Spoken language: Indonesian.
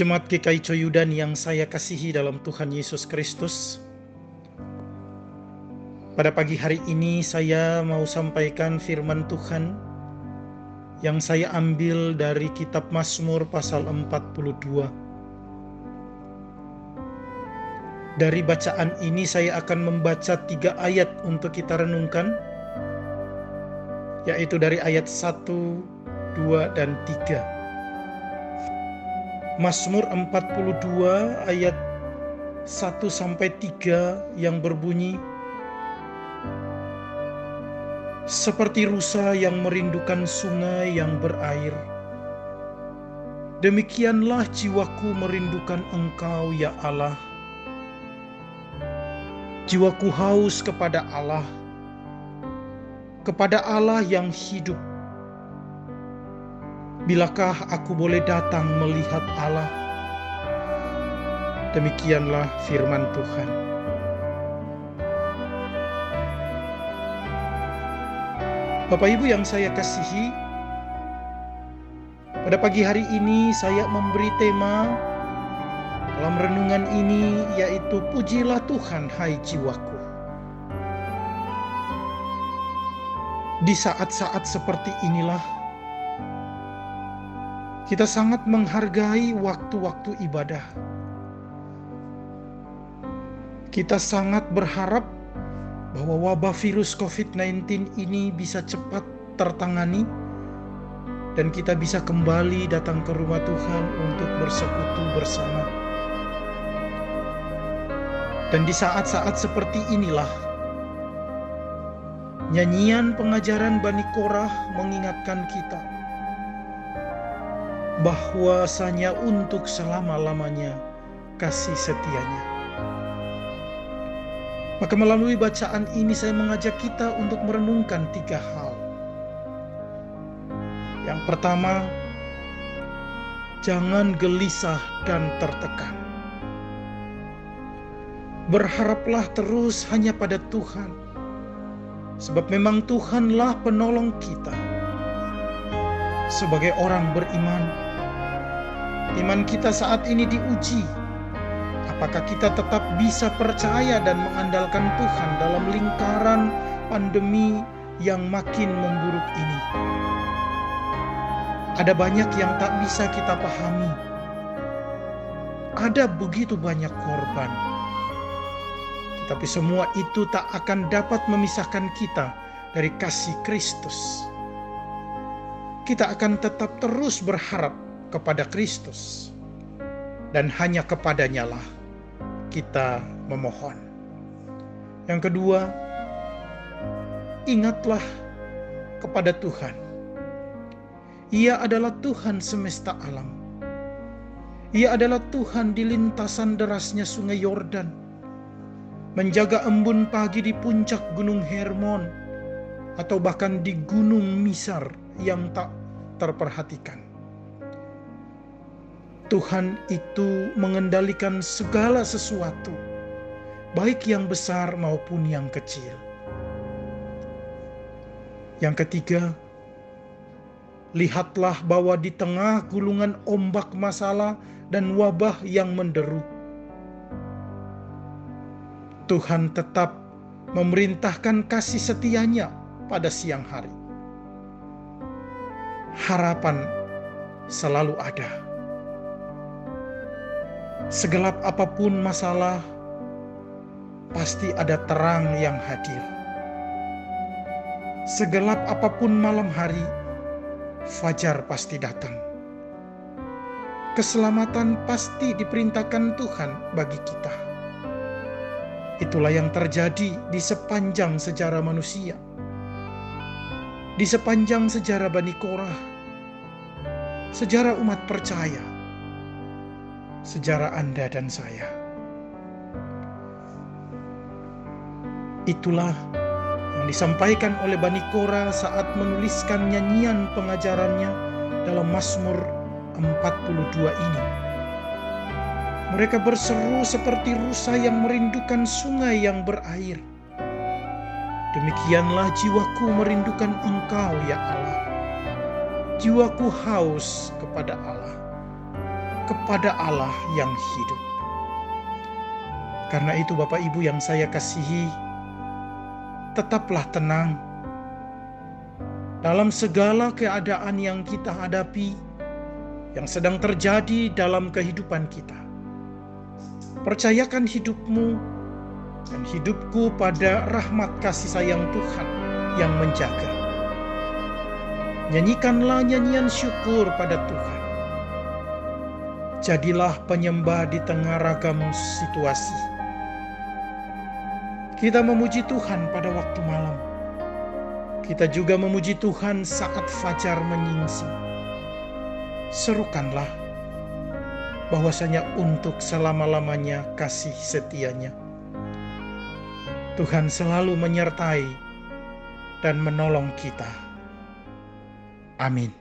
Jemaat GKI Coyudan yang saya kasihi dalam Tuhan Yesus Kristus. Pada pagi hari ini saya mau sampaikan firman Tuhan yang saya ambil dari kitab Mazmur pasal 42. Dari bacaan ini saya akan membaca tiga ayat untuk kita renungkan, yaitu dari ayat 1, 2, dan 3. Mazmur 42 ayat 1 sampai 3 yang berbunyi Seperti rusa yang merindukan sungai yang berair Demikianlah jiwaku merindukan Engkau ya Allah. Jiwaku haus kepada Allah kepada Allah yang hidup Bilakah aku boleh datang melihat Allah? Demikianlah firman Tuhan. Bapak Ibu yang saya kasihi, pada pagi hari ini saya memberi tema dalam renungan ini yaitu pujilah Tuhan hai jiwaku. Di saat-saat seperti inilah kita sangat menghargai waktu-waktu ibadah. Kita sangat berharap bahwa wabah virus COVID-19 ini bisa cepat tertangani dan kita bisa kembali datang ke rumah Tuhan untuk bersekutu bersama. Dan di saat-saat seperti inilah nyanyian pengajaran Bani Korah mengingatkan kita bahwasanya untuk selama-lamanya kasih setianya. Maka melalui bacaan ini saya mengajak kita untuk merenungkan tiga hal. Yang pertama, jangan gelisah dan tertekan. Berharaplah terus hanya pada Tuhan. Sebab memang Tuhanlah penolong kita. Sebagai orang beriman, Iman kita saat ini diuji. Apakah kita tetap bisa percaya dan mengandalkan Tuhan dalam lingkaran pandemi yang makin memburuk ini? Ada banyak yang tak bisa kita pahami. Ada begitu banyak korban. Tetapi semua itu tak akan dapat memisahkan kita dari kasih Kristus. Kita akan tetap terus berharap kepada Kristus, dan hanya kepadanya lah kita memohon. Yang kedua, ingatlah kepada Tuhan. Ia adalah Tuhan semesta alam. Ia adalah Tuhan di lintasan derasnya sungai Yordan, menjaga embun pagi di puncak gunung Hermon, atau bahkan di gunung Misar yang tak terperhatikan. Tuhan itu mengendalikan segala sesuatu, baik yang besar maupun yang kecil. Yang ketiga, lihatlah bahwa di tengah gulungan ombak masalah dan wabah yang menderu, Tuhan tetap memerintahkan kasih setianya pada siang hari. Harapan selalu ada Segelap apa pun masalah, pasti ada terang yang hadir. Segelap apa pun malam hari, fajar pasti datang. Keselamatan pasti diperintahkan Tuhan bagi kita. Itulah yang terjadi di sepanjang sejarah manusia. Di sepanjang sejarah Bani Korah, sejarah umat percaya, sejarah Anda dan saya. Itulah yang disampaikan oleh Bani Kora saat menuliskan nyanyian pengajarannya dalam Mazmur 42 ini. Mereka berseru seperti rusa yang merindukan sungai yang berair. Demikianlah jiwaku merindukan Engkau, ya Allah. Jiwaku haus kepada Allah kepada Allah yang hidup. Karena itu, Bapak Ibu yang saya kasihi, tetaplah tenang dalam segala keadaan yang kita hadapi, yang sedang terjadi dalam kehidupan kita. Percayakan hidupmu dan hidupku pada rahmat kasih sayang Tuhan yang menjaga. Nyanyikanlah nyanyian syukur pada Tuhan. Jadilah penyembah di tengah ragam situasi kita memuji Tuhan pada waktu malam. Kita juga memuji Tuhan saat fajar menyingsing. Serukanlah bahwasanya untuk selama-lamanya kasih setianya. Tuhan selalu menyertai dan menolong kita. Amin.